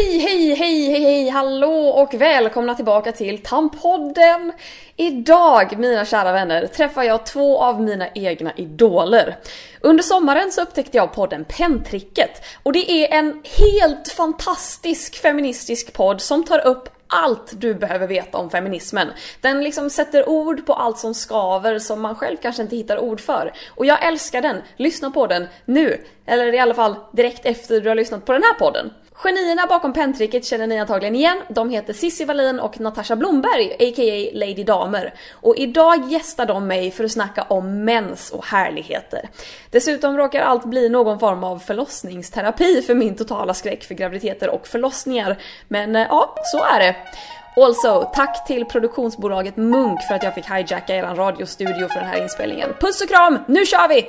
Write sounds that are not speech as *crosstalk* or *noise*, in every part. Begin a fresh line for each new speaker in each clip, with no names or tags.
Hej, hej, hej, hej, hej, hallå och välkomna tillbaka till Tampodden! Idag, mina kära vänner, träffar jag två av mina egna idoler. Under sommaren så upptäckte jag podden Pentricket och det är en helt fantastisk feministisk podd som tar upp allt du behöver veta om feminismen. Den liksom sätter ord på allt som skaver som man själv kanske inte hittar ord för. Och jag älskar den! Lyssna på den nu! Eller i alla fall direkt efter du har lyssnat på den här podden. Genierna bakom pentricket känner ni antagligen igen. De heter Cissi Wallin och Natasha Blomberg, a.k.a. Lady Damer. Och idag gästar de mig för att snacka om mens och härligheter. Dessutom råkar allt bli någon form av förlossningsterapi för min totala skräck för graviditeter och förlossningar. Men eh, ja, så är det. Also, tack till produktionsbolaget Munk för att jag fick hijacka eran radiostudio för den här inspelningen. Puss och kram, nu kör vi!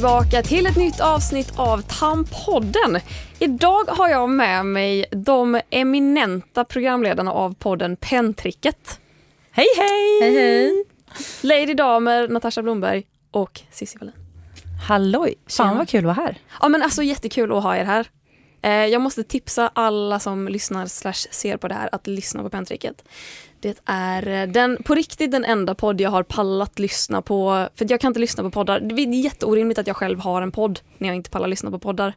Tillbaka till ett nytt avsnitt av Tampodden. Idag har jag med mig de eminenta programledarna av podden Pentricket. Hej hej!
Hej hej.
Lady Damer, Natasha Blomberg och Cissi Wallin.
Halloj. Fan vad kul att vara här.
Ja men alltså jättekul att ha er här. Eh, jag måste tipsa alla som lyssnar slash ser på det här att lyssna på Pentricket. Det är eh, den, på riktigt den enda podd jag har pallat lyssna på. För jag kan inte lyssna på poddar. Det är jätteorimligt att jag själv har en podd när jag inte pallar lyssna på poddar.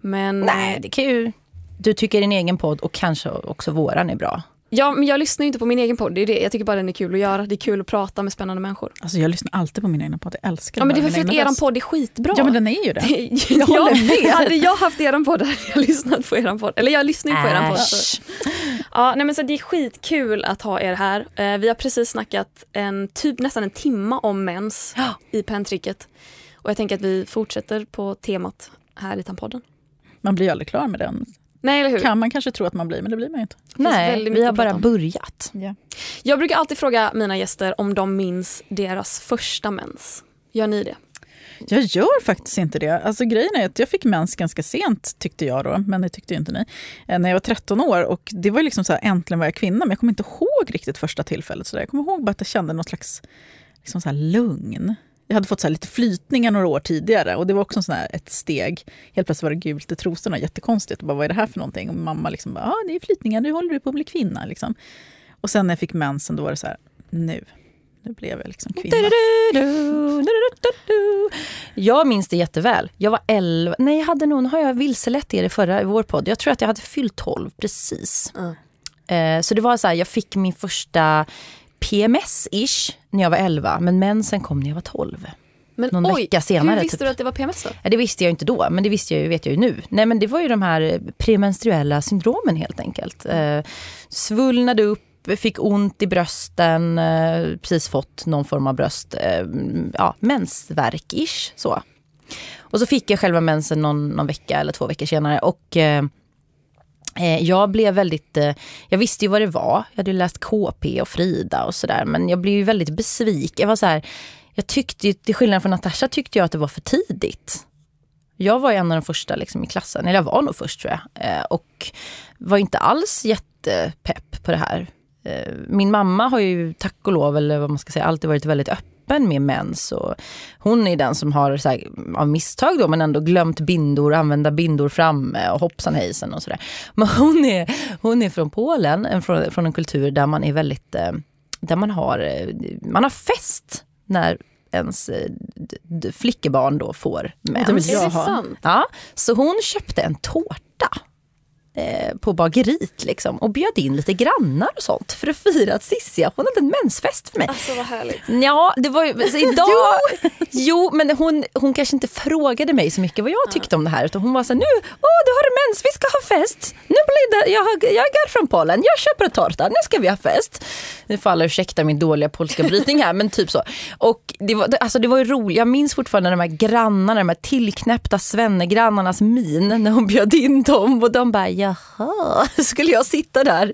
Men,
Nej, det kan ju... Du tycker din egen podd och kanske också våran är bra.
ja, men jag lyssnar ju inte på min egen podd. Det är det. Jag tycker bara den är kul att göra. Det är kul att prata med spännande människor.
Alltså jag lyssnar alltid på min egna podd, jag älskar
Ja, men det är för att
röst.
podd är skitbra.
Ja men den är ju det.
jag
håller med.
Hade jag haft eran podd hade jag lyssnat på eran podd. Eller jag lyssnar ju på eran podd. så-. Ja, nej men så det är skitkul att ha er här. Eh, vi har precis snackat en, typ nästan en timma om mens
Ja.
i pentricket. Och jag tänker att vi fortsätter på temat här i Tampodden.
Man blir ju aldrig klar med den.
Nej, eller hur?
Kan man kanske tro att man blir, men det blir man ju inte.
Nej, vi har bara
om.
börjat.
Ja.
Jag brukar alltid fråga mina gäster om de minns deras första mens. Gör ni det?
Jag gör faktiskt inte det. Alltså, grejen är att jag fick mens ganska sent, tyckte jag då, men det tyckte ju inte ni, eh, när jag var 13 år. Och det var ju liksom så här, äntligen var jag kvinna, men jag kommer inte ihåg riktigt första tillfället. Så där. Jag kommer ihåg bara att jag kände något slags liksom så här lugn. Jag hade fått så här lite flytningar några år tidigare och det var också en sån här, ett steg. Helt plötsligt var det gult i trosorna, jättekonstigt. Och bara, vad är det här för någonting? Och mamma liksom, bara, ah, det är flytningar, nu håller du på att bli kvinna. Liksom. Och sen när jag fick mensen, då var det så här, nu, nu blev jag liksom kvinna.
Jag minns det jätteväl. Jag var 11. Nej, jag hade nog, nu har jag vilselett er i förra i vår podd. Jag tror att jag hade fyllt 12 precis. Eh, så det var så här, jag fick min första PMS-ish när jag var 11, men mensen kom när jag var 12.
Men
Någon vecka senare,
hur visste
typ.
du att det var PMS då?
Ja, det visste jag inte då, men det visste jag ju, vet jag ju nu. Nej, men det var ju de här premenstruella syndromen helt enkelt. Eh, svullnade upp, Typ fick ont i brösten, eh, precis fått någon form av bröst, eh, ja, mensvärk-ish så. Och så fick jag själva mensen någon, någon vecka eller två veckor senare och eh, eh jag blev väldigt, eh, jag visste ju vad det var. Jag hade ju läst KP och Frida och sådär. Men jag blev ju väldigt besviken. Jag var så här, jag tyckte ju, till skillnad från Natasha tyckte jag att det var för tidigt. Jag var en av de första liksom, i klassen, eller jag var nog först tror jag. Eh, och var inte alls jättepepp på det här. Eh, min mamma har ju tack och lov, eller vad man ska säga, alltid varit väldigt öppen med mens. Och hon är den som har, så här, av misstag då, men ändå glömt bindor, använda bindor framme och hoppsan hejsan och sådär. Men hon är, hon är från Polen, en- från, från en kultur där man är väldigt, eh, där man har, eh, man har fest när ens flickebarn då får mens.
det vill jag ha.
Ja, så hon köpte en tårta eh, på bageriet liksom, och bjöd in lite grannar och sånt för att fira att Cissi hon hade en mensfest för mig.
Alltså vad härligt.
Ja, det var ju, alltså, *laughs* idag... jo. men hon, hon kanske inte frågade mig så mycket vad jag tyckte om det här. Utan hon var så här, nu, åh du har mens, vi ska ha fest. Nu blir det, jag, har- jag är från Polen, jag köper en tårta, nu ska vi ha fest. Nu får alla ursäkta min dåliga polska brytning här, men typ så. Och det var, alltså, det var ju roligt, jag minns fortfarande de här grannarna, de här tillknäppta svennegrannarnas min när hon bjöd in dem. Och de bara, ja jaha, *laughs* skulle jag sitta där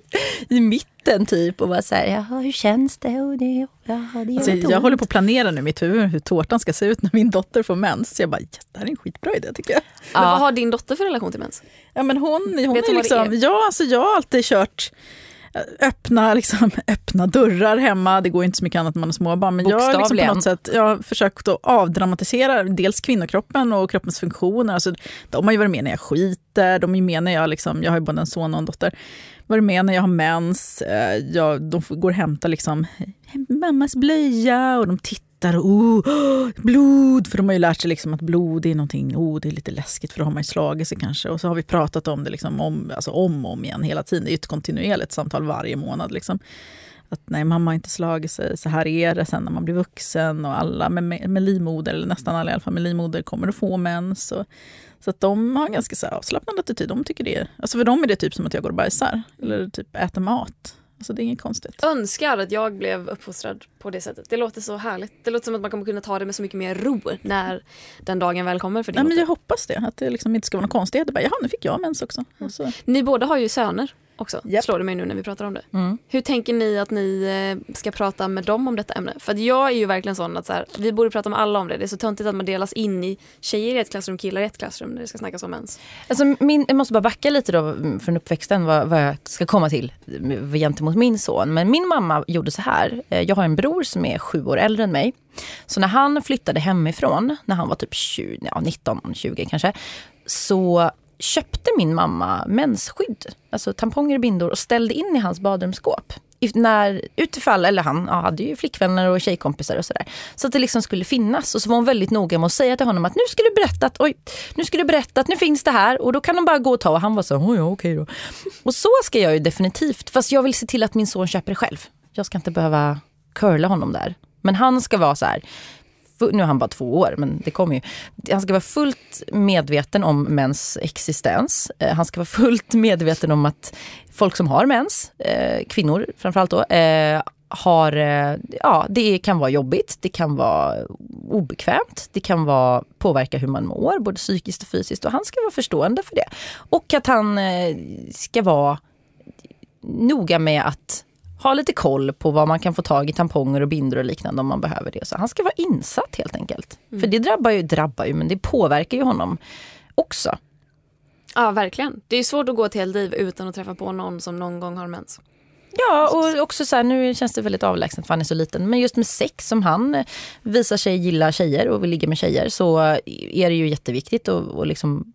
i mitten typ och bara så här, jaha hur känns det? Och det, jaha, det
Alltså, jag
ont."
håller på att planera nu i mitt huvud hur tårtan ska se ut när min dotter får mens. Så jag bara, yes, det här är en skitbra idé tycker jag.
Men
Ja.
vad har din dotter för relation till mens?
Ja, men hon, hon
Vet hon
är liksom,
är?
ja, alltså, jag har alltid kört öppna, liksom, *laughs* öppna dörrar hemma. Det går inte så mycket annat när man har småbarn. Men jag har liksom på något sätt jag har försökt att avdramatisera dels kvinnokroppen och kroppens funktioner. Alltså, de har ju varit med när jag skiter, de är med när jag, liksom, jag har ju både en son och en dotter, varit med när jag har mens. Eh, Jag, de går och hämtar liksom, mammas blöja och de tittar och oh, blod, för de har ju lärt sig liksom att blod är någonting, oh, det är lite läskigt för då har man ju slagit sig kanske. Och så har vi pratat om det liksom om, alltså om och om igen hela tiden. Det är ju ett kontinuerligt samtal varje månad. Liksom. Att nej, mamma har inte slagit sig, så här är det sen när man blir vuxen och alla med, med, med livmoder, eller nästan alla i alla fall med livmoder, kommer att få mens. Och, så att de har en ganska så här avslappnad attityd. De tycker det är, alltså för dem är det typ som att jag går och bajsar, eller typ äter mat. Alltså det är inget konstigt.
Önskar att jag blev uppfostrad på det sättet. Det låter så härligt. Det låter som att man kommer kunna ta det med så mycket mer ro när den dagen väl kommer för din
Nej, men jag hoppas det, att det liksom inte ska vara något konstigt. Bara, Jaha, nu fick jag mens också. Så.
Ni båda har ju söner också,
Japp.
slår det mig nu när vi pratar om det.
Mm.
Hur tänker ni att ni eh, ska prata med dem om detta ämne? För att jag är ju verkligen sån att så här, vi borde prata med alla om det. Det är så töntigt att man delas in i tjejer i ett klassrum, killar i ett klassrum när det ska snackas om mens.
Alltså min, jag måste bara backa lite då från uppväxten vad, vad jag ska komma till gentemot min son. Men min mamma gjorde så här. Eh, Jag har en bror som är sju år äldre än mig. Så när han flyttade hemifrån, när han var typ 20, ja, 19, 20 kanske, så köpte min mamma mensskydd, alltså tamponger och bindor och ställde in i hans badrumsskåp. När, utifall, eller han ja, hade ju flickvänner och tjejkompisar och sådär. Så att det liksom skulle finnas. Och så var hon väldigt noga med att säga till honom att nu ska du berätta att, oj, nu ska du berätta att nu finns det här och då kan de bara gå och ta. Och han var så, oj, ja, okej då. Och så ska jag ju definitivt, fast jag vill se till att min son köper det själv. Jag ska inte behöva curla honom där. Men han ska vara så här, nu är han bara två år, men det kommer ju. Han ska vara fullt medveten om mäns existens. Eh, han ska vara fullt medveten om att folk som har mens, eh, kvinnor framförallt då, eh, har, ja det kan vara jobbigt, det kan vara obekvämt, det kan vara, påverka hur man mår, både psykiskt och fysiskt. Och han ska vara förstående för det. Och att han ska vara noga med att ha lite koll på vad man kan få tag i tamponger och bindor och liknande om man behöver det. Så han ska vara insatt helt enkelt. För det drabbar ju, drabbar ju, men det påverkar ju honom också.
Ja, verkligen. Det är svårt att gå ett helt liv utan att träffa på någon som någon gång har mens.
Ja, och också så här, nu känns det väldigt avlägset för han är så liten. Men just med sex, som han visar sig gilla tjejer och vill ligga med tjejer så är det ju jätteviktigt och, och liksom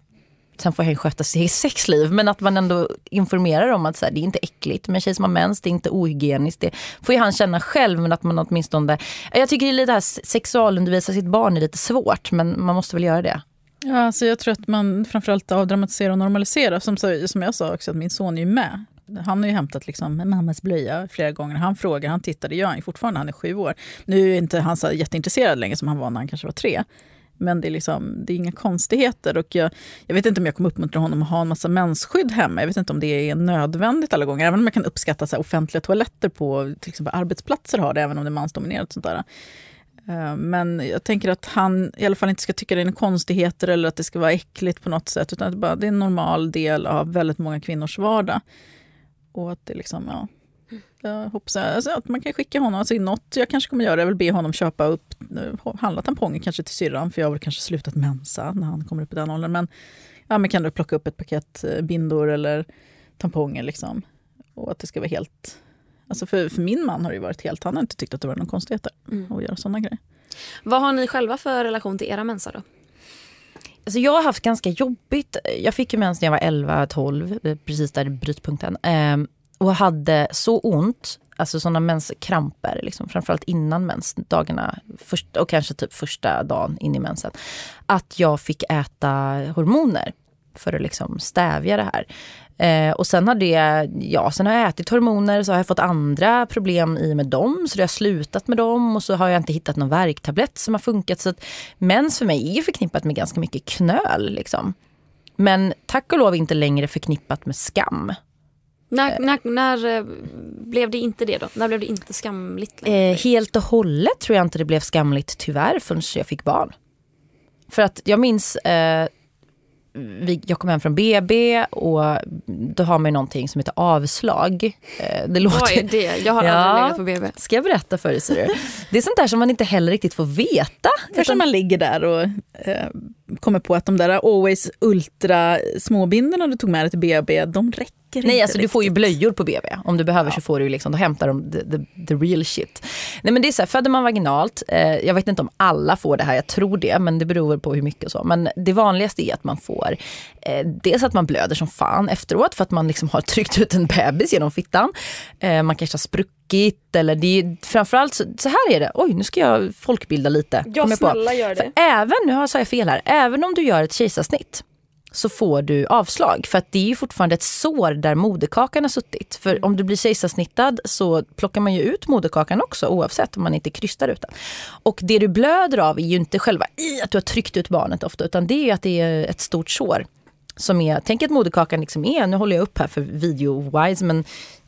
Sen får hen sköta sitt sexliv, men att man ändå informerar om att så här, det är inte äckligt med tjej som har mens, det är inte ohygieniskt. Det får ju han känna själv, men att man åtminstone... Jag tycker det är lite här, sexualundervisa sitt barn är lite svårt, men man måste väl göra det.
Ja, alltså jag tror att man framförallt avdramatiserar och normaliserar. Som, som jag sa också, att min son är ju med. Han har ju hämtat liksom mammas blöja flera gånger. Han frågar, han tittar, det gör han fortfarande, han är sju år. Nu är inte han så jätteintresserad längre som han var när han kanske var tre. Men det är, liksom, det är inga konstigheter. Och jag, jag vet inte om jag kommer uppmuntra honom att ha en massa mensskydd hemma. Jag vet inte om det är nödvändigt alla gånger. Även om jag kan uppskatta så här, offentliga toaletter på till exempel arbetsplatser har det, även om det är mansdominerat. Sånt där. Eh, men jag tänker att han i alla fall inte ska tycka det är konstigheter eller att det ska vara äckligt på något sätt. Utan att det, bara, det är en normal del av väldigt många kvinnors vardag. Och att det liksom, ja. Jag hoppas alltså, att man kan skicka honom, alltså något jag kanske kommer göra är väl be honom köpa upp, handla tamponger kanske till syrran, för jag har väl kanske slutat mensa när han kommer upp i den åldern. Men, ja, men kan du plocka upp ett paket eh, bindor eller tamponger liksom. Och att det ska vara helt, alltså för, för min man har det ju varit helt, han har inte tyckt att det var någon konstigheter att göra sådana grejer.
Vad har ni själva för relation till era mensar då?
Alltså jag har haft ganska jobbigt. Jag fick ju mens när jag var 11-12, eh, precis där i brytpunkten. Och hade så ont, alltså sådana menskramper, liksom, framförallt innan mens, dagarna först, och kanske typ första dagen in i mensen. Att jag fick äta hormoner för att liksom stävja det här. Eh, och sen har, det, ja, sen har jag ätit hormoner så har jag fått andra problem i med dem. Så det har slutat med dem och så har jag inte hittat någon värktablett som har funkat. Så att mens för mig är ju förknippat med ganska mycket knöl. Liksom. Men tack och lov inte längre förknippat med skam.
När, när, när eh, blev det inte det då? När blev det inte skamligt?
Eh, helt och hållet tror jag inte det blev skamligt tyvärr förrän jag fick barn. För att jag minns, eh, vi, jag kom hem från BB och då har man ju någonting som heter avslag. Eh, det låter...
Vad är det? Jag har
Ja.
aldrig legat på BB.
Ska jag berätta för dig? ser? Det är sånt där som man inte heller riktigt får veta.
Först när man ligger där och eh, kommer på att de där Always Ultra småbindorna du tog med dig till BB, de räcker
Nej,
inte
alltså du får ju blöjor på BB. Om du behöver så får du liksom, då hämtar de the, the, the real shit. Nej men det är så här, föder man vaginalt, eh, jag vet inte om alla får det här, jag tror det, men det beror på hur mycket och så. Men det vanligaste är att man får eh, dels att man blöder som fan efteråt för att man liksom har *laughs* tryckt ut en bebis genom fittan. Eh, man kanske har spruckit eller det är framförallt så, så här är det, oj nu ska jag folkbilda lite.
Ja,
jag på.
snälla gör det.
För även, nu har- sa jag fel här, även om du gör ett kejsarsnitt så får du avslag. För att det är ju fortfarande ett sår där moderkakan har suttit. För om du blir kejsarsnittad så plockar man ju ut moderkakan också oavsett om man inte krystar ut den. Och det du blöder av är ju inte själva i att du har tryckt ut barnet ofta utan det är att det är ett stort sår. Som är, tänk att moderkakan liksom är, nu håller jag upp här för video-wise, men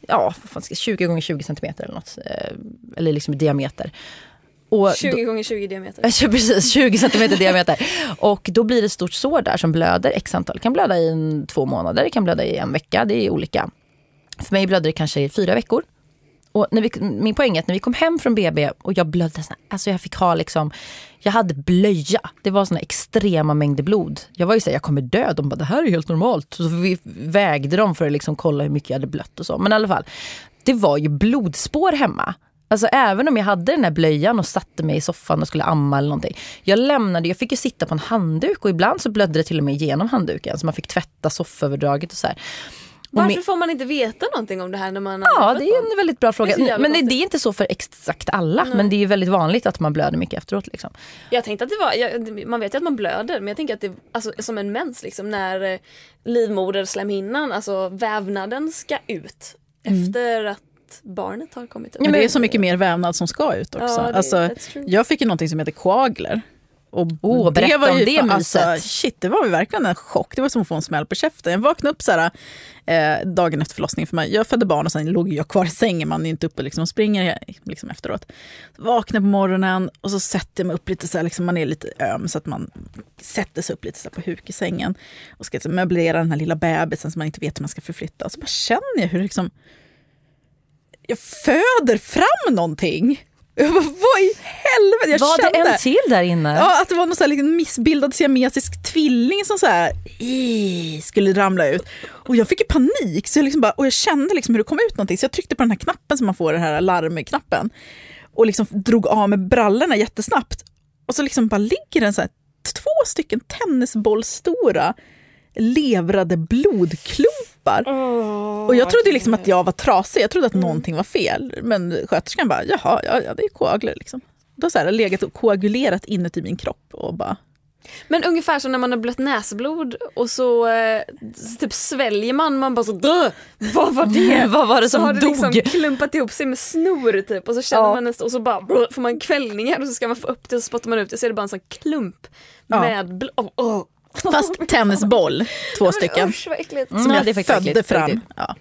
ja, 20 gånger 20 centimeter eller något. Eh, eller liksom i diameter. Och då-
20 gånger 20 diameter. *laughs*
Precis, 20 centimeter diameter. Och då blir det ett stort sår där som blöder x antal. Det kan blöda i en, två månader, det kan blöda i en vecka. Det är olika. För mig blödde det kanske i fyra veckor. Och när vi, min poäng är att när vi kom hem från BB och jag blödde, såna- alltså jag fick ha liksom, jag hade blöja. Det var såna extrema mängder blod. Jag var ju såhär, jag kommer dö. De bara, det här är helt normalt. Så vi vägde dem för att liksom kolla hur mycket jag hade blött och så. Men i alla fall, det var ju blodspår hemma. Alltså även om jag hade den här blöjan och satte mig i soffan och skulle amma eller någonting. Jag lämnade, jag fick ju sitta på en handduk och ibland så blödde det till och med genom handduken. Så man fick tvätta sofföverdraget och så här.
Varför
min-
får man inte veta någonting om det här när man
Ja, det är en väldigt bra fråga.
Det
men det, det är inte så för exakt alla. Men det är ju väldigt vanligt att man blöder mycket efteråt. Liksom.
Jag tänkte att det var, jag, man vet ju att man blöder men jag tänker att det alltså, som en mens liksom när eh, livmoderslemhinnan, alltså vävnaden ska ut efter att barnet har kommit ut.
Men det är så mycket mer vävnad som ska ut också.
Ja, det-
alltså, jag fick ju någonting som heter koagler. Och
om det
fan-
myset.
Alltså, shit, det var ju verkligen en chock. Det var som att få en smäll på käften. Jag vaknade upp så här, eh, dagen efter förlossningen. För mig. Jag födde barn och sen låg jag kvar i sängen. Man är inte uppe liksom, och springer liksom, efteråt. Vaknar på morgonen och så sätter jag mig upp lite så här, liksom, man är lite öm så att man sätter sig upp lite så här, på huk i sängen. Och ska liksom, möblera den här lilla bebisen som man inte vet hur man ska förflytta. Och så bara känner jag hur det liksom jag föder fram någonting. Jag bara, vad i helvete? Jag
Var det
kände
en till där inne?
ja, att det var någon så här liten missbildad siamesisk tvilling som så här, skulle ramla ut. Och jag fick panik så jag liksom bara, och jag kände liksom hur det kom ut någonting. Så jag tryckte på den här knappen som man får, den här larmknappen. Och liksom drog av med brallorna jättesnabbt. Och så liksom bara ligger den så här, två stycken tennisbollstora levrade blodklumpar. Och jag trodde liksom att jag var trasig, jag trodde att någonting var fel. Men sköterskan bara, jaha, ja, ja det är koagler liksom. Då har det legat och koagulerat inuti min kropp och bara...
Men ungefär som när man har blött näsblod och så, eh, så typ sväljer man, man bara så Dö! Vad var det? *laughs*
Vad var det
så
som
har det
dog?
liksom klumpat ihop sig med snor typ och så känner
Ja.
man nästan, och så bara brr, får man kvällningar och så ska man få upp det och så spottar man ut det så är det bara en sån klump
Ja.
med blod. Oh, oh.
Fast *laughs* tennisboll, två stycken.
Usch vad äckligt.
Mm,
Som
ja,
jag födde
äckligt,
fram. Ja.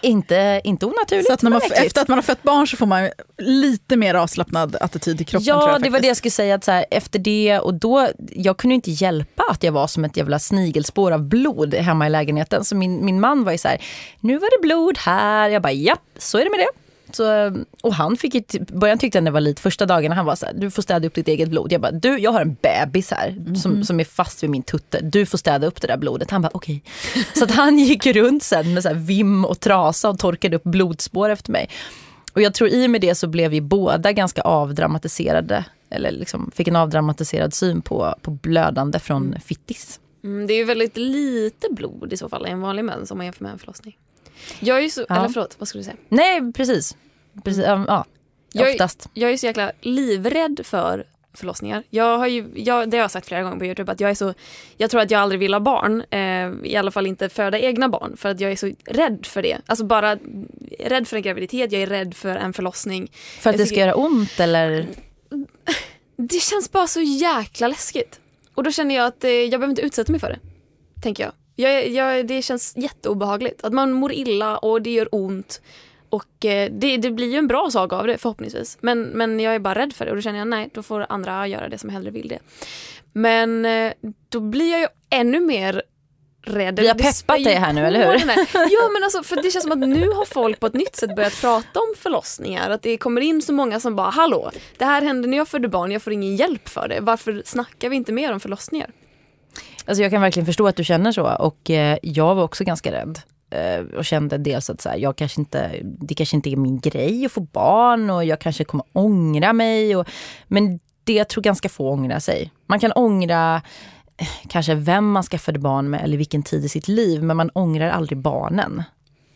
Inte, inte onaturligt,
Så att när man, efter att man har fött barn så får man lite mer avslappnad attityd till kroppen. tror
Ja,
jag,
det var det jag skulle säga. Att så här, efter det, och då, jag kunde inte hjälpa att jag var som ett jävla snigelspår av blod hemma i lägenheten. Så min, min man var ju så här, nu var det blod här. Jag bara, japp, så är det med det. Så, och han fick ju, typ- början tyckte han det var lite, första dagarna han var så här, du får städa upp ditt eget blod. Jag bara, du jag har en bebis här som, som är fast vid min tutte. Du får städa upp det där blodet. Han bara, okej. Så att han gick runt sen med så vim och trasa och torkade upp blodspår efter mig. Och jag tror i och med det så blev vi båda ganska avdramatiserade. Eller liksom fick en avdramatiserad syn på, på blödande från fittis.
Mm, det är ju väldigt lite blod i så fall i en vanlig mens om man jämför med en förlossning. Jag är ju så,
Ja.
eller förlåt, vad skulle du säga?
Nej, precis. precis ja, ja,
Jag är-
oftast.
Jag är så jäkla livrädd för förlossningar. Jag har ju, jag, det har jag sagt flera gånger på Youtube att jag är så, jag tror att jag aldrig vill ha barn, eh, i alla fall inte föda egna barn för att jag är så rädd för det. Alltså bara rädd för en graviditet, jag är rädd för en förlossning.
För att det ska göra ont eller? *laughs*
Det känns bara så jäkla läskigt. Och då känner jag att eh, jag behöver inte utsätta mig för det. Tänker jag. Jag, jag det känns jätteobehagligt. Att man mår illa och det gör ont. och eh, det, det blir ju en bra sak av det förhoppningsvis. Men, men jag är bara rädd för det och då känner jag nej, då får andra göra det som hellre vill det. Men eh, då blir jag ju ännu mer rädd.
Vi har peppat dig här nu, eller hur?
Ja men alltså för det känns som att nu har folk på ett nytt sätt börjat prata om förlossningar. Att det kommer in så många som bara hallå, det här hände när jag födde barn, jag får ingen hjälp för det. Varför snackar vi inte mer om förlossningar?
Alltså jag kan verkligen förstå att du känner så och eh, jag var också ganska rädd. Eh, och kände dels att så här, jag kanske inte, det kanske inte är min grej att få barn och jag kanske kommer ångra mig. Och, men det jag tror ganska få ångrar sig. Man kan ångra eh, kanske vem man skaffade barn med eller vilken tid i sitt liv men man ångrar aldrig barnen.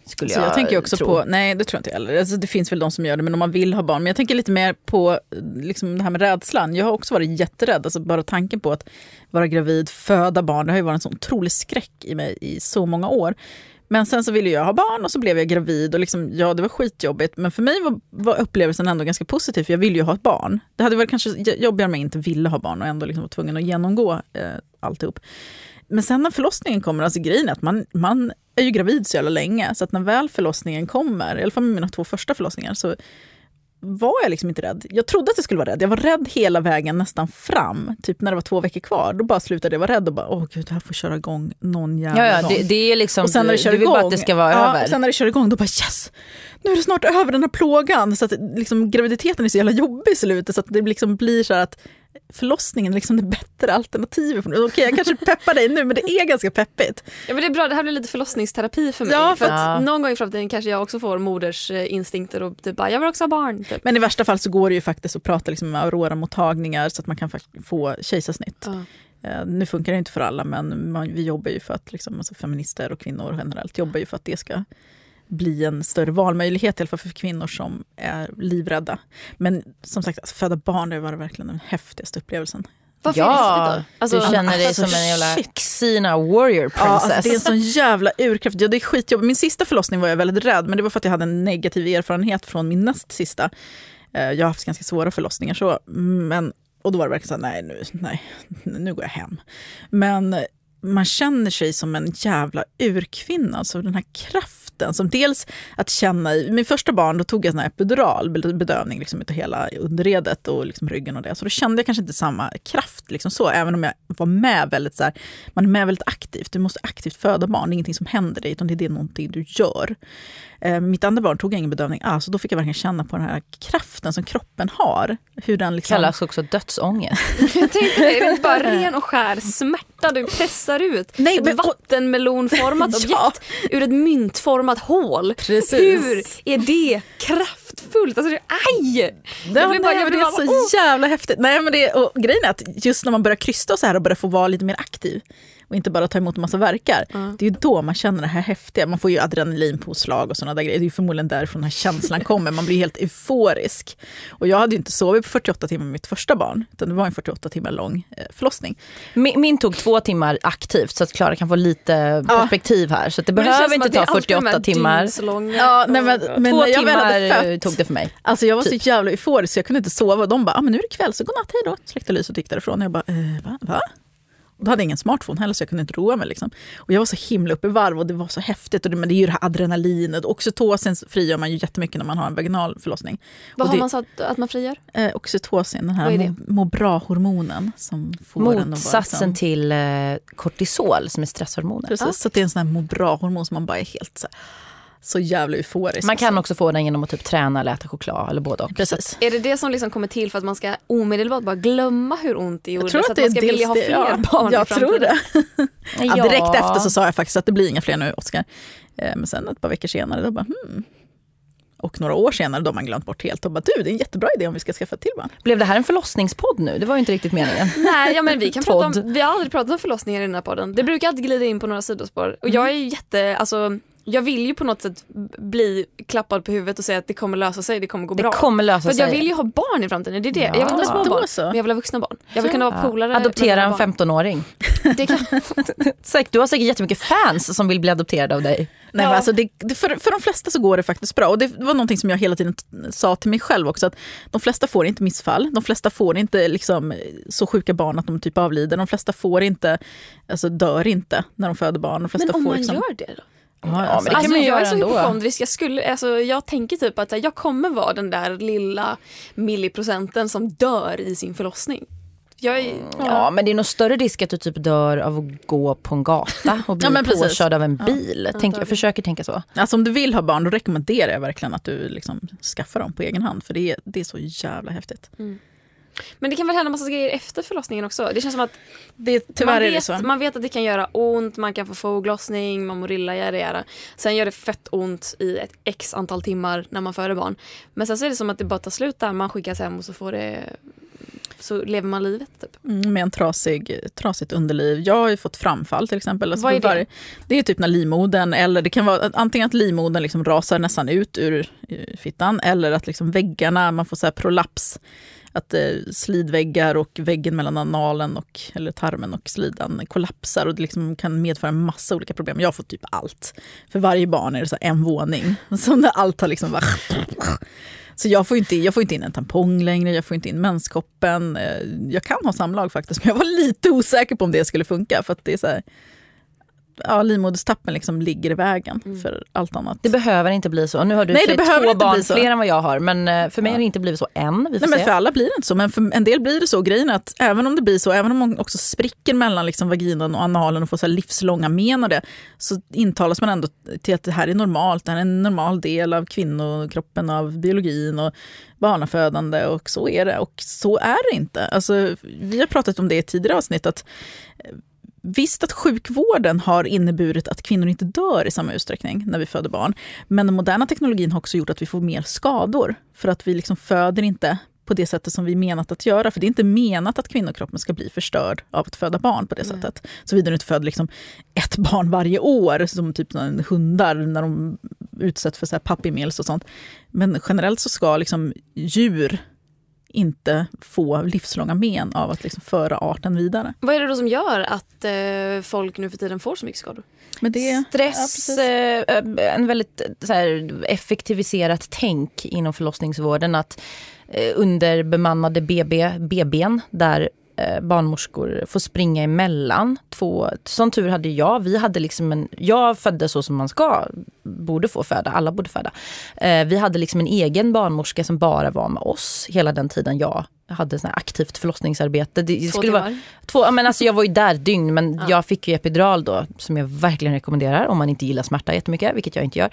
Skulle
Så
jag,
jag tänker också
tro.
på, nej det tror jag inte heller. Alltså, det finns väl de som gör det, men om man vill ha barn. Men jag tänker lite mer på liksom, det här med rädslan. Jag har också varit jätterädd. Alltså, bara tanken på att vara gravid, föda barn, det har ju varit en sån otrolig skräck i mig i så många år. Men sen så ville jag ha barn och så blev jag gravid och liksom, ja det var skitjobbigt. Men för mig var, var upplevelsen ändå ganska positiv för jag ville ju ha ett barn. Det hade varit kanske jobbigare om jag inte ville ha barn och ändå liksom var tvungen att genomgå eh, alltihop. Men sen när förlossningen kommer, alltså grejen är att man, man är ju gravid så jävla länge. Så att när väl förlossningen kommer, i alla fall med mina två första förlossningar, så var jag liksom inte rädd. Jag trodde att jag skulle vara rädd. Jag var rädd hela vägen nästan fram. Typ när det var två veckor kvar. Då bara slutade jag vara rädd och bara, åh gud, det här får köra igång någon jävla
Ja, ja
gång.
det, det är liksom,
Och sen när det
du,
kör
du vill
igång,
bara att det ska vara
ja,
över.
Sen när det kör igång, då bara yes! Nu är det snart över den här plågan. Så att liksom, graviditeten är så jävla jobbig i slutet så att det liksom blir så här att förlossningen är liksom det bättre alternativet. Okej, jag kanske peppar dig nu, men det är ganska peppigt.
Ja men det är bra, det här blir lite förlossningsterapi för mig.
Ja,
för att
Ja.
någon gång i framtiden kanske jag också får moders eh, instinkter och typ bara, jag vill också ha barn. Typ.
Men i värsta fall så går det ju faktiskt att prata liksom med Aurora-mottagningar så att man kan få kejsarsnitt.
Ja.
Eh, nu funkar det inte för alla, men man, vi jobbar ju för att liksom, alltså feminister och kvinnor generellt jobbar ju för att det ska bli en större valmöjlighet, i alla fall för kvinnor som är livrädda. Men som sagt, att föda barn det var verkligen den häftigaste upplevelsen.
Varför
ja?
Alltså,
du känner dig
alltså,
som en jävla
shit.
Xena warrior
Ja, alltså,
princess.
det är en sån jävla urkraft. Ja, det är skitjobbigt. Min sista förlossning var jag väldigt rädd, men det var för att jag hade en negativ erfarenhet från min näst sista. Eh, Jag har haft ganska svåra förlossningar, så, men, och då var det verkligen så här, nej nu, nej, nu går jag hem. Men man känner sig som en jävla urkvinna, alltså den här kraften som dels att känna i, min första barn då tog jag här epidural, bedövning liksom utav hela underredet och liksom ryggen och det, så då kände jag kanske inte samma kraft liksom så, även om jag var med väldigt så här, man är med väldigt aktivt, du måste aktivt föda barn, det är ingenting som händer dig, utan det är någonting du gör. Eh, mitt andra barn tog jag ingen bedövning alls, och då fick jag verkligen känna på den här kraften som kroppen har. Hur den liksom,
kallas också dödsångest. *laughs*
jag tänkte det, är bara ren och skär smärta du pressar ut.
Nej,
ett
men-
vattenmelonformat *laughs*
Ja.
objekt ur ett myntformat hål.
Precis.
Hur är det kraftfullt? Alltså, det, aj!
Ja,
Jag blir bara- jag blir
det är så
oh!
jävla häftigt. Nej, men det, och grejen är att just när man börjar krysta och så här och börjar få vara lite mer aktiv och inte bara ta emot en massa verkar. Det är ju då man känner det här häftiga. Man får ju adrenalinpåslag och sådana där grejer. Det är ju förmodligen därifrån den här känslan kommer. Man blir helt euforisk. Och jag hade ju inte sovit på 48 timmar med mitt första barn. Utan det var en 48 timmar lång eh, förlossning.
Min, min tog två timmar aktivt så att Klara kan få lite perspektiv här. Så att det
Men det
behöver
som
inte
det
ta
är alltid de här
48 timmar.
Ja, nej, men, men
Två
när jag väl
timmar
fött,
tog det för mig.
Alltså jag var
Typ.
så jävla euforisk så jag kunde inte sova. De bara, ah, men nu är det kväll så godnatt, hej då. Släckte lyset och gick därifrån. Och jag bara, eh, va? va? Då hade jag ingen smartphone heller så jag kunde inte roa mig. Liksom. Och jag var så himla uppe i varv och det var så häftigt. Och det, men det är ju det här adrenalinet. Oxytocin frigör man ju jättemycket när man har en vaginal förlossning.
Vad
och
har
det,
man sagt att man frigör?
eh, oxytocin, den här må, må bra-hormonen som får en att vara
Motsatsen
liksom,
till eh, kortisol som är stresshormoner.
Precis, så att det är en sån här må bra-hormon som man bara är helt så, så jävla euforisk.
Man kan också få den genom att typ träna eller äta choklad eller både och.
Precis.
Är det det som liksom kommer till för att man ska omedelbart bara glömma hur ont det gjorde?
Jag tror
så
att det
man
är
ska vilja ha fler.
Ja,
barn
Jag tror det. Ja, direkt efter så sa jag faktiskt att det blir inga fler nu, Oskar. Eh, Men sen ett par veckor senare, då bara hmm. Och några år senare, då har man glömt bort helt och bara du, det är en jättebra idé om vi ska skaffa till barn.
Blev det här en förlossningspodd nu? Det var ju inte riktigt meningen. *laughs*
Nej, ja, men vi kan prata om, vi har aldrig pratat om förlossningar i den här podden. Det brukar alltid glida in på några sidospår. Och jag är ju jätte, alltså, jag vill ju på något sätt bli klappad på huvudet och säga att det kommer lösa sig, det kommer gå
Det
bra.
kommer lösa
För att jag
sig.
vill ju ha barn i framtiden, det är det.
Ja.
Jag vill inte ha små barn,
så.
men jag vill ha vuxna barn. Jag vill kunna vara polare med
Adoptera en
barn.
15-åring. *laughs*
Det kan, *laughs*
Säkert, du har säkert jättemycket fans som vill bli adopterade av dig.
Nej,
Ja.
men alltså det, det, för, för de flesta så går det faktiskt bra. Och det var någonting som jag hela tiden sa till mig själv också. Att de flesta får inte missfall. De flesta får inte liksom, så sjuka barn att de typ avlider. De flesta får inte, alltså dör inte när de föder barn. De flesta
men om
får
man
liksom,
gör det då?
Ja, men det kan
alltså,
man
jag är så
ändå.
hypokondrisk. Jag, skulle, alltså, jag tänker typ att jag kommer vara den där lilla milliprocenten som dör i sin förlossning. Jag är,
Ja, men det är nog större risk att du typ dör av att gå på en gata och *laughs* bli
Ja,
påkörd av en bil. Tänk, jag försöker tänka så.
Alltså om du vill ha barn, då rekommenderar jag verkligen att du liksom skaffar dem på egen hand. För det är, det är så jävla häftigt.
Men det kan väl hända massa grejer efter förlossningen också. Det känns som att
Det, tyvärr
man,
är det
vet,
så.
man vet att det kan göra ont, man kan få foglossning, mamorilla, yada yada. Sen gör det fett ont i ett x antal timmar när man föder barn. Men sen så är det som att det bara tar slut där, man skickas hem och så får det så lever man livet. Typ.
Mm, med en trasig, trasigt underliv. Jag har ju fått framfall till exempel. Alltså
Vad är det?
varje- Det är typ när livmodern, eller det kan vara antingen att livmodern liksom rasar nästan ut ur eh, fittan, eller att liksom väggarna, man får så här prolaps. Att eh, slidväggar och väggen mellan analen, och, eller tarmen och slidan kollapsar och det liksom kan medföra en massa olika problem. Jag har fått typ allt. För varje barn är det så här en våning. *laughs* Som där allt har liksom bara... Så jag får, inte, jag får inte in en tampong längre, jag får inte in menskoppen. Eh, jag kan ha samlag faktiskt, men jag var lite osäker på om det skulle funka. För att det är så här, ja, livmoderstappen liksom ligger i vägen för allt annat.
Det behöver inte bli så. Nu har du
Nej, det behöver
två
inte
barn fler än vad jag har. Men eh, för mig
Ja.
har det inte blivit så än. Vi får
Nej, men
se.
för alla blir det inte så, men för en del blir det så. Grejen är att även om det blir så, även om man också spricker mellan liksom vaginan och analen och får så här livslånga men av det, så intalas man ändå till att det här är normalt. Det här är en normal del av kvinnokroppen, av biologin och barnafödande och så är det. Och så är det inte. Alltså, vi har pratat om det i tidigare avsnitt, att Visst att sjukvården har inneburit att kvinnor inte dör i samma utsträckning när vi föder barn. Men den moderna teknologin har också gjort att vi får mer skador. För att vi liksom föder inte på det sättet som vi menat att göra. För det är inte menat att kvinnokroppen ska bli förstörd av att föda barn på det sättet. Såvida du inte föder liksom ett *laughs* barn varje år, som typ hundar när de utsätts för meals och sånt. Men generellt så ska liksom djur inte få livslånga men av att liksom föra arten vidare.
Vad är det då som gör att eh, folk nu för tiden får så mycket skador?
Det, Ja,
Stress,
precis.
eh, en väldigt eh, så här, effektiviserat tänk inom förlossningsvården. Att eh, underbemannade BB, BBn där barnmorskor får springa emellan. Två, som tur hade jag. Vi hade liksom en, jag födde så som man ska, borde få föda, alla borde föda. Eh, vi hade liksom en egen barnmorska som bara var med oss hela den tiden jag hade sån aktivt förlossningsarbete. Det, det
Två
skulle vara,
timmar?
Två, ja, men alltså jag var ju där dygn men jag fick ju epidural då som jag verkligen rekommenderar om man inte gillar smärta jättemycket, vilket jag inte gör.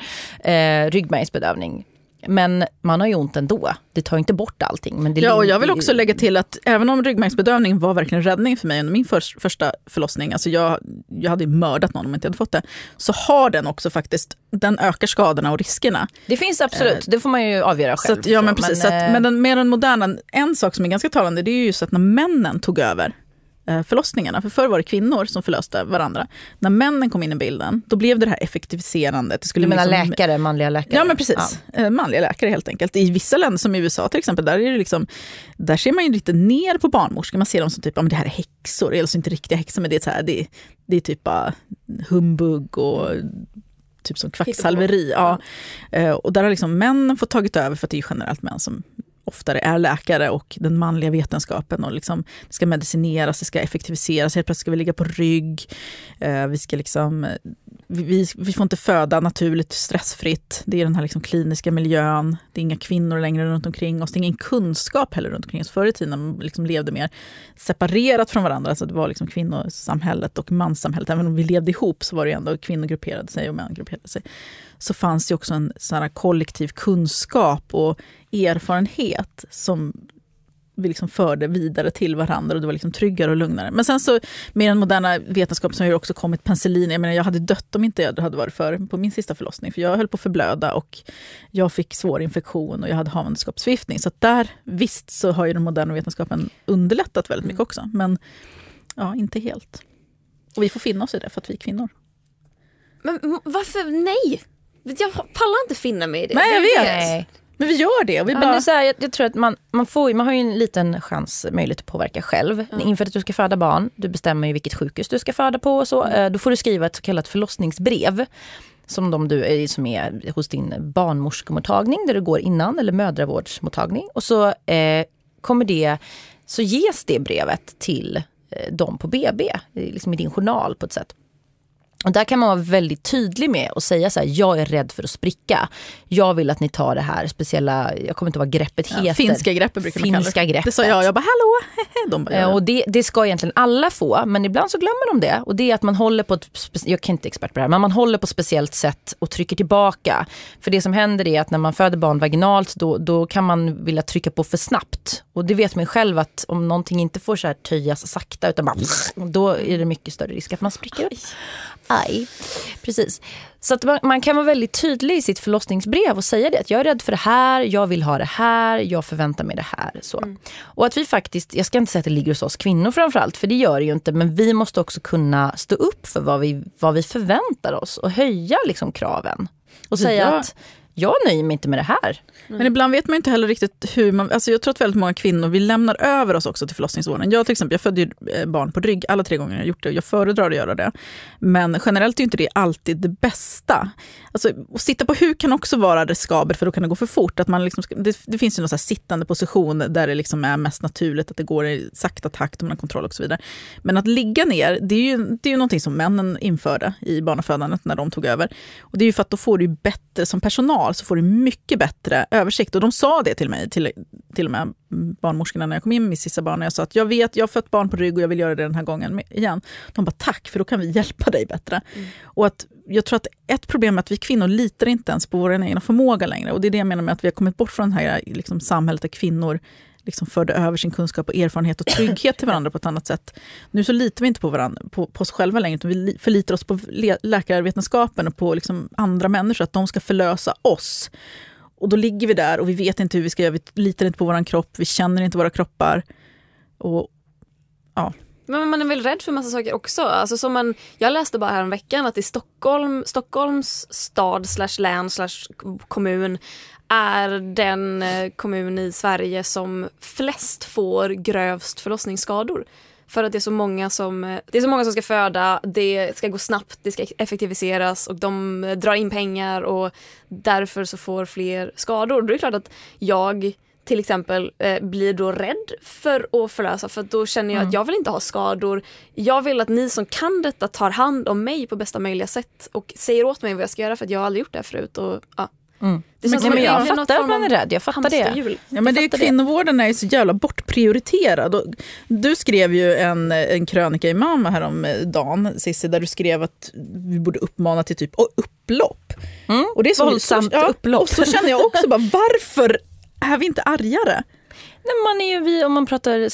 Eh, ryggmärgsbedövning. Men man har ju ont ändå. Det tar inte bort allting. Men det
Ja, och jag vill också lägga till att även om ryggmärgsbedövning var verkligen räddning för mig under min för, första förlossning, alltså jag, jag hade ju mördat någon om jag inte hade fått det, så har den också faktiskt, den ökar skadorna och riskerna.
Det finns absolut, det får man ju avgöra
Så
själv.
att, ja, men
Så,
precis. så att,
eh,
men den, med den moderna, en sak som är ganska talande, det är ju just att när männen tog över eh, förlossningarna, för förr var det kvinnor som förlöste varandra. När männen kom in i bilden, då blev det det här effektiviserandet. Det skulle
du menar
liksom-
läkare, manliga läkare?
Ja men precis, Eh, manliga läkare helt enkelt. I vissa länder som i USA till exempel, där, är det liksom, där ser man ju lite ner på barnmorskor. Man ser dem som typ, ja, men det här är häxor, eller så inte riktiga häxor, men det är, så här, det, är- det är typ bara humbug och typ som kvacksalveri. Ja. Eh, Och där har liksom männen fått tagit över, för att det är generellt män som oftare är läkare och den manliga vetenskapen. och liksom, Det ska medicineras, det ska effektiviseras, helt plötsligt ska vi ligga på rygg. Eh, vi, ska liksom, vi, vi, får inte föda naturligt stressfritt. Det är den här liksom kliniska miljön. Det är inga kvinnor längre runt omkring oss. Det är ingen kunskap heller runt omkring oss. Förr i tiden när man liksom levde mer separerat från varandra. Så det var liksom kvinnosamhället och manssamhället. Även om vi levde ihop så var det ändå kvinnor grupperade sig och män grupperade sig. Så fanns det också en sån här kollektiv kunskap och erfarenhet som vi liksom förde vidare till varandra och det var liksom tryggare och lugnare. Men sen så med den moderna vetenskapen så har ju också kommit penicillin. Jag menar jag hade dött om inte jag hade varit för på min sista förlossning. För jag höll på att förblöda och jag fick svår infektion och jag hade havandeskapsförgiftning. Så där, visst så har ju den moderna vetenskapen underlättat väldigt mycket också. Men ja, inte helt. Och vi får finna oss i det för att vi är kvinnor.
Men varför nej? Jag pallar inte finna mig i det.
Nej, jag vet.
Nej.
Men vi gör det. Vi
Ja,
bara...
men det är här, jag, jag tror att man, man, får, man har ju en liten chans, möjlighet att påverka själv. Inför att du ska föda barn, du bestämmer ju vilket sjukhus du ska föda på och så. Eh, Då får du skriva ett så kallat förlossningsbrev. Som, de du, är- som är hos din barnmorskemottagning där du går innan, eller mödravårdsmottagning. Och så eh, kommer det, så ges det brevet till eh, dem på BB, eh, liksom i din journal på ett sätt. Och där kan man vara väldigt tydlig med och säga så här, jag är rädd för att spricka. Jag vill att ni tar det här speciella, jag kommer inte ihåg vad greppet heter.
Finska greppet brukar man kalla
Finska
det.
greppet.
Det sa jag, jag bara hallå. *laughs* De bara,
Eh,
ja.
Och det, det ska egentligen alla få, men ibland så glömmer de det. Och det är att man håller på ett, jag kan inte expert på det här, men man håller på ett speciellt sätt och trycker tillbaka. För det som händer är att när man föder barn vaginalt, då, då kan man vilja trycka på för snabbt. Och det vet man ju själv att om någonting inte får så här töjas sakta, utan bara, då är det mycket större risk att man spricker upp. Aj. Precis. Så att man, man kan vara väldigt tydlig i sitt förlossningsbrev och säga det. Att jag är rädd för det här, jag vill ha det här, jag förväntar mig det här. Så. Och att vi faktiskt, jag ska inte säga att det ligger hos oss kvinnor framförallt, för det gör det ju inte. Men vi måste också kunna stå upp för vad vi, vad vi förväntar oss och höja liksom kraven. Och säga
Ja.
att jag nöjer mig inte med det här.
Men ibland vet man inte heller riktigt hur man... Alltså jag tror att väldigt många kvinnor, vi lämnar över oss också till förlossningsvården. Jag till exempel, jag födde ju eh, barn på rygg alla tre gånger jag gjort det. och Jag föredrar att göra det. Men generellt är ju inte det alltid det bästa. Alltså, att sitta på huk kan också vara riskabelt för då kan det gå för fort. Att man liksom, det, det finns ju någon så här sittande position där det liksom är mest naturligt att det går i sakta takt och man har kontroll och så vidare. Men att ligga ner, det är ju, det är ju någonting som männen införde i barnafödandet när de tog över. Och det är ju för att då får du bättre, som personal, så får du mycket bättre översikt. Och de sa det till mig, till, till och med barnmorskorna när jag kom in med mitt sista barn. Och jag sa att jag vet, jag har fött barn på rygg och jag vill göra det den här gången igen. De bara tack, för då kan vi hjälpa dig bättre. Och att jag tror att ett problem är att vi kvinnor litar inte ens på vår egna förmåga längre. Och det är det jag menar med att vi har kommit bort från det här liksom, samhället där kvinnor liksom förde över sin kunskap och erfarenhet och trygghet till varandra på ett annat sätt. Nu så litar vi inte på, varandra, på, på oss själva längre, utan vi förlitar oss på läkarvetenskapen och på liksom andra människor, att de ska förlösa oss. Och då ligger vi där och vi vet inte hur vi ska göra, vi litar inte på vår kropp, vi känner inte våra kroppar. Och
Men man är väl rädd för massa saker också. Alltså som man, jag läste bara här om veckan att i Stockholm, Stockholms stad slash län slash kommun är den eh, kommun i Sverige som flest får grövst förlossningsskador. För att det är så många som, eh, det är så många som ska föda, det ska gå snabbt, det ska effektiviseras och de eh, drar in pengar och därför så får fler skador. Då är det klart att jag till exempel eh, blir då rädd för att förlösa för då känner jag att jag vill inte ha skador. Jag vill att ni som kan detta tar hand om mig på bästa möjliga sätt och säger åt mig vad jag ska göra för att jag har aldrig gjort det här förut. Och, ja.
Mm.
Det
Men,
som
men jag fattar att man är rädd, jag fattar det.
Ja, men det är, kvinnovården är ju så jävla bortprioriterad. Och du skrev ju en, en krönika i Mamma häromdagen, Cissi, där du skrev att vi borde uppmana till typ och upplopp.
Mm.
Och det är så,
Våldsamt
så, ja,
upplopp.
Och så känner jag också bara, varför är vi inte argare?
Nej, man är ju vi, om man pratar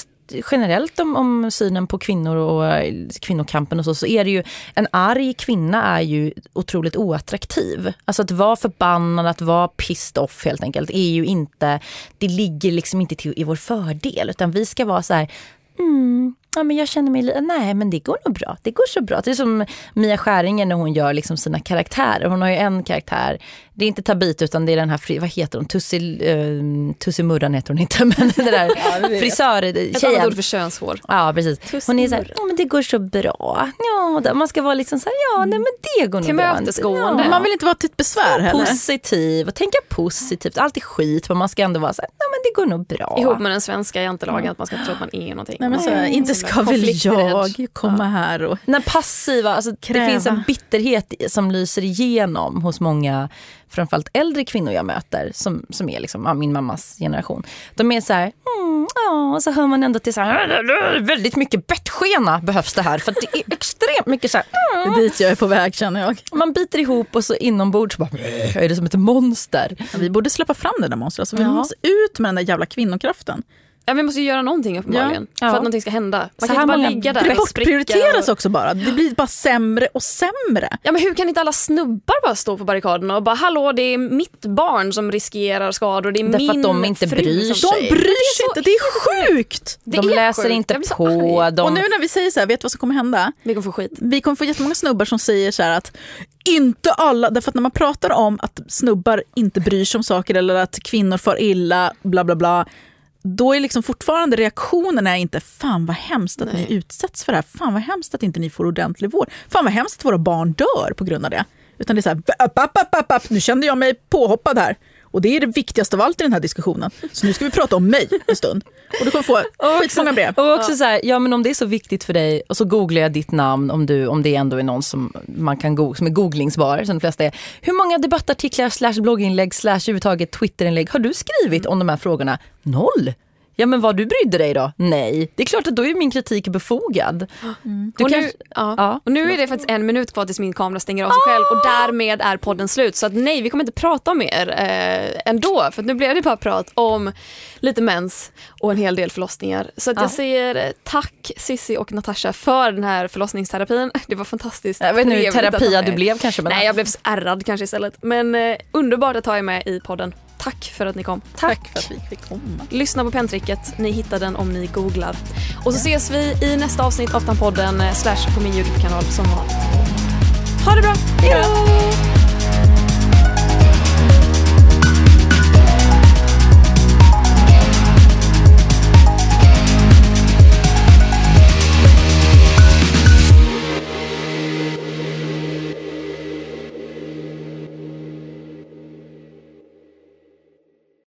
generellt om, om synen på kvinnor och eh, kvinnokampen och så, så är det ju en arg kvinna är ju otroligt oattraktiv. Alltså att vara förbannad, att vara pissed off helt enkelt är ju inte, det ligger liksom inte till, i vår fördel utan vi ska vara så här Mm, ja, men jag känner mig, nej men det går nog bra, det går så bra. Det är som Mia Skäringer när hon gör liksom sina karaktärer. Hon har ju en karaktär, det är inte Tabit utan det är den här, vad heter hon, Tussi, uh, Tussimurran heter hon inte, *laughs* men det där
Ett annat
frisör-tjejen.
ord för könshår.
Ja precis. Hon är så här, ja men det går så bra. Ja, då- man ska vara liksom så här, ja nej men det går nog bra.
Tillmötesgående.
Ja,
Man vill inte vara till ett besvär heller.
positiv och tänka positivt. Allt är skit men man ska ändå vara så här, ja men det går nog bra.
Ihop med den svenska jantelagen att man ska tro att man är någonting.
Nej, men så,
Mm.
inte
Så
ska väl jag komma här och...
Den passiva, alltså det
Kräva.
finns en bitterhet som lyser igenom hos många, framförallt äldre kvinnor jag möter, som, som är liksom, ja, min mammas generation. De är så här, mm, ja, och så hör man ändå till så här, väldigt mycket bettskena behövs det här, för det är extremt mycket så här,
Det är dit jag är på väg känner jag.
man biter ihop och så inombords bara, är det som ett monster.
Vi borde släppa fram det där monstret. Alltså, vi
Ja.
måste ut med den där jävla kvinnokraften.
Ja, vi måste ju göra någonting uppenbarligen
Ja.
för att någonting ska hända. Man
Så
kan
här
inte bara
många-
ligga där
Det bortprioriteras
och-
också bara. Det blir bara sämre och sämre.
Ja men hur kan inte alla snubbar bara stå på barrikaderna och bara hallå det är mitt barn som riskerar skador, det är
Därför att
min
de inte
fru
bryr
som...
sig.
De bryr sig inte, det är sjukt!
Det
de
är
läser
sjukt.
inte på. De,
Och nu när vi säger så här, vet du vad som kommer hända?
Vi kommer få skit.
Vi kommer få jättemånga snubbar som säger så här att inte alla, därför att när man pratar om att snubbar inte bryr sig om saker eller att kvinnor far illa, bla bla bla, då är liksom fortfarande reaktionen är inte fan vad hemskt att
Nej.
ni utsätts för det här, fan vad hemskt att inte ni får ordentlig vård, fan vad hemskt att våra barn dör på grund av det. Utan det är så här, app, app, app, nu kände jag mig påhoppad här. Och det är det viktigaste av allt i den här diskussionen. Så nu ska vi prata om mig en stund. Och du kommer få skitmånga brev.
Och också så här, ja men om det är så viktigt för dig och så googlar jag ditt namn om, du, om det ändå är någon som man kan go som är googlingsbar som de flesta är. Hur många debattartiklar slash blogginlägg slash överhuvudtaget twitterinlägg har du skrivit om de här frågorna? Noll! Ja men vad du brydde dig då? Nej. Det är klart att då är min kritik befogad. Du
och, nu,
kanske-
ja.
Ja.
och nu är det faktiskt en minut kvar tills min kamera stänger av sig själv och därmed är podden slut. Så att nej, vi kommer inte prata mer eh, ändå. För nu blev det bara prat om lite mens och en hel del förlossningar. Så att
Ja.
jag säger tack Sissi och Natasha för den här förlossningsterapin. *laughs* Det var fantastiskt
Jag vet inte hur terapia du blev kanske. Men
Nej, jag blev ärrad kanske istället. Men eh, underbart att ha er med i podden. Tack för att ni kom.
Tack för att vi fick komma.
Lyssna på penntricket, ni hittar den om ni googlar. Och så ses vi i nästa avsnitt av Tampodden eh, slash på min Youtube-kanal som vanligt. Ha det bra, hejdå!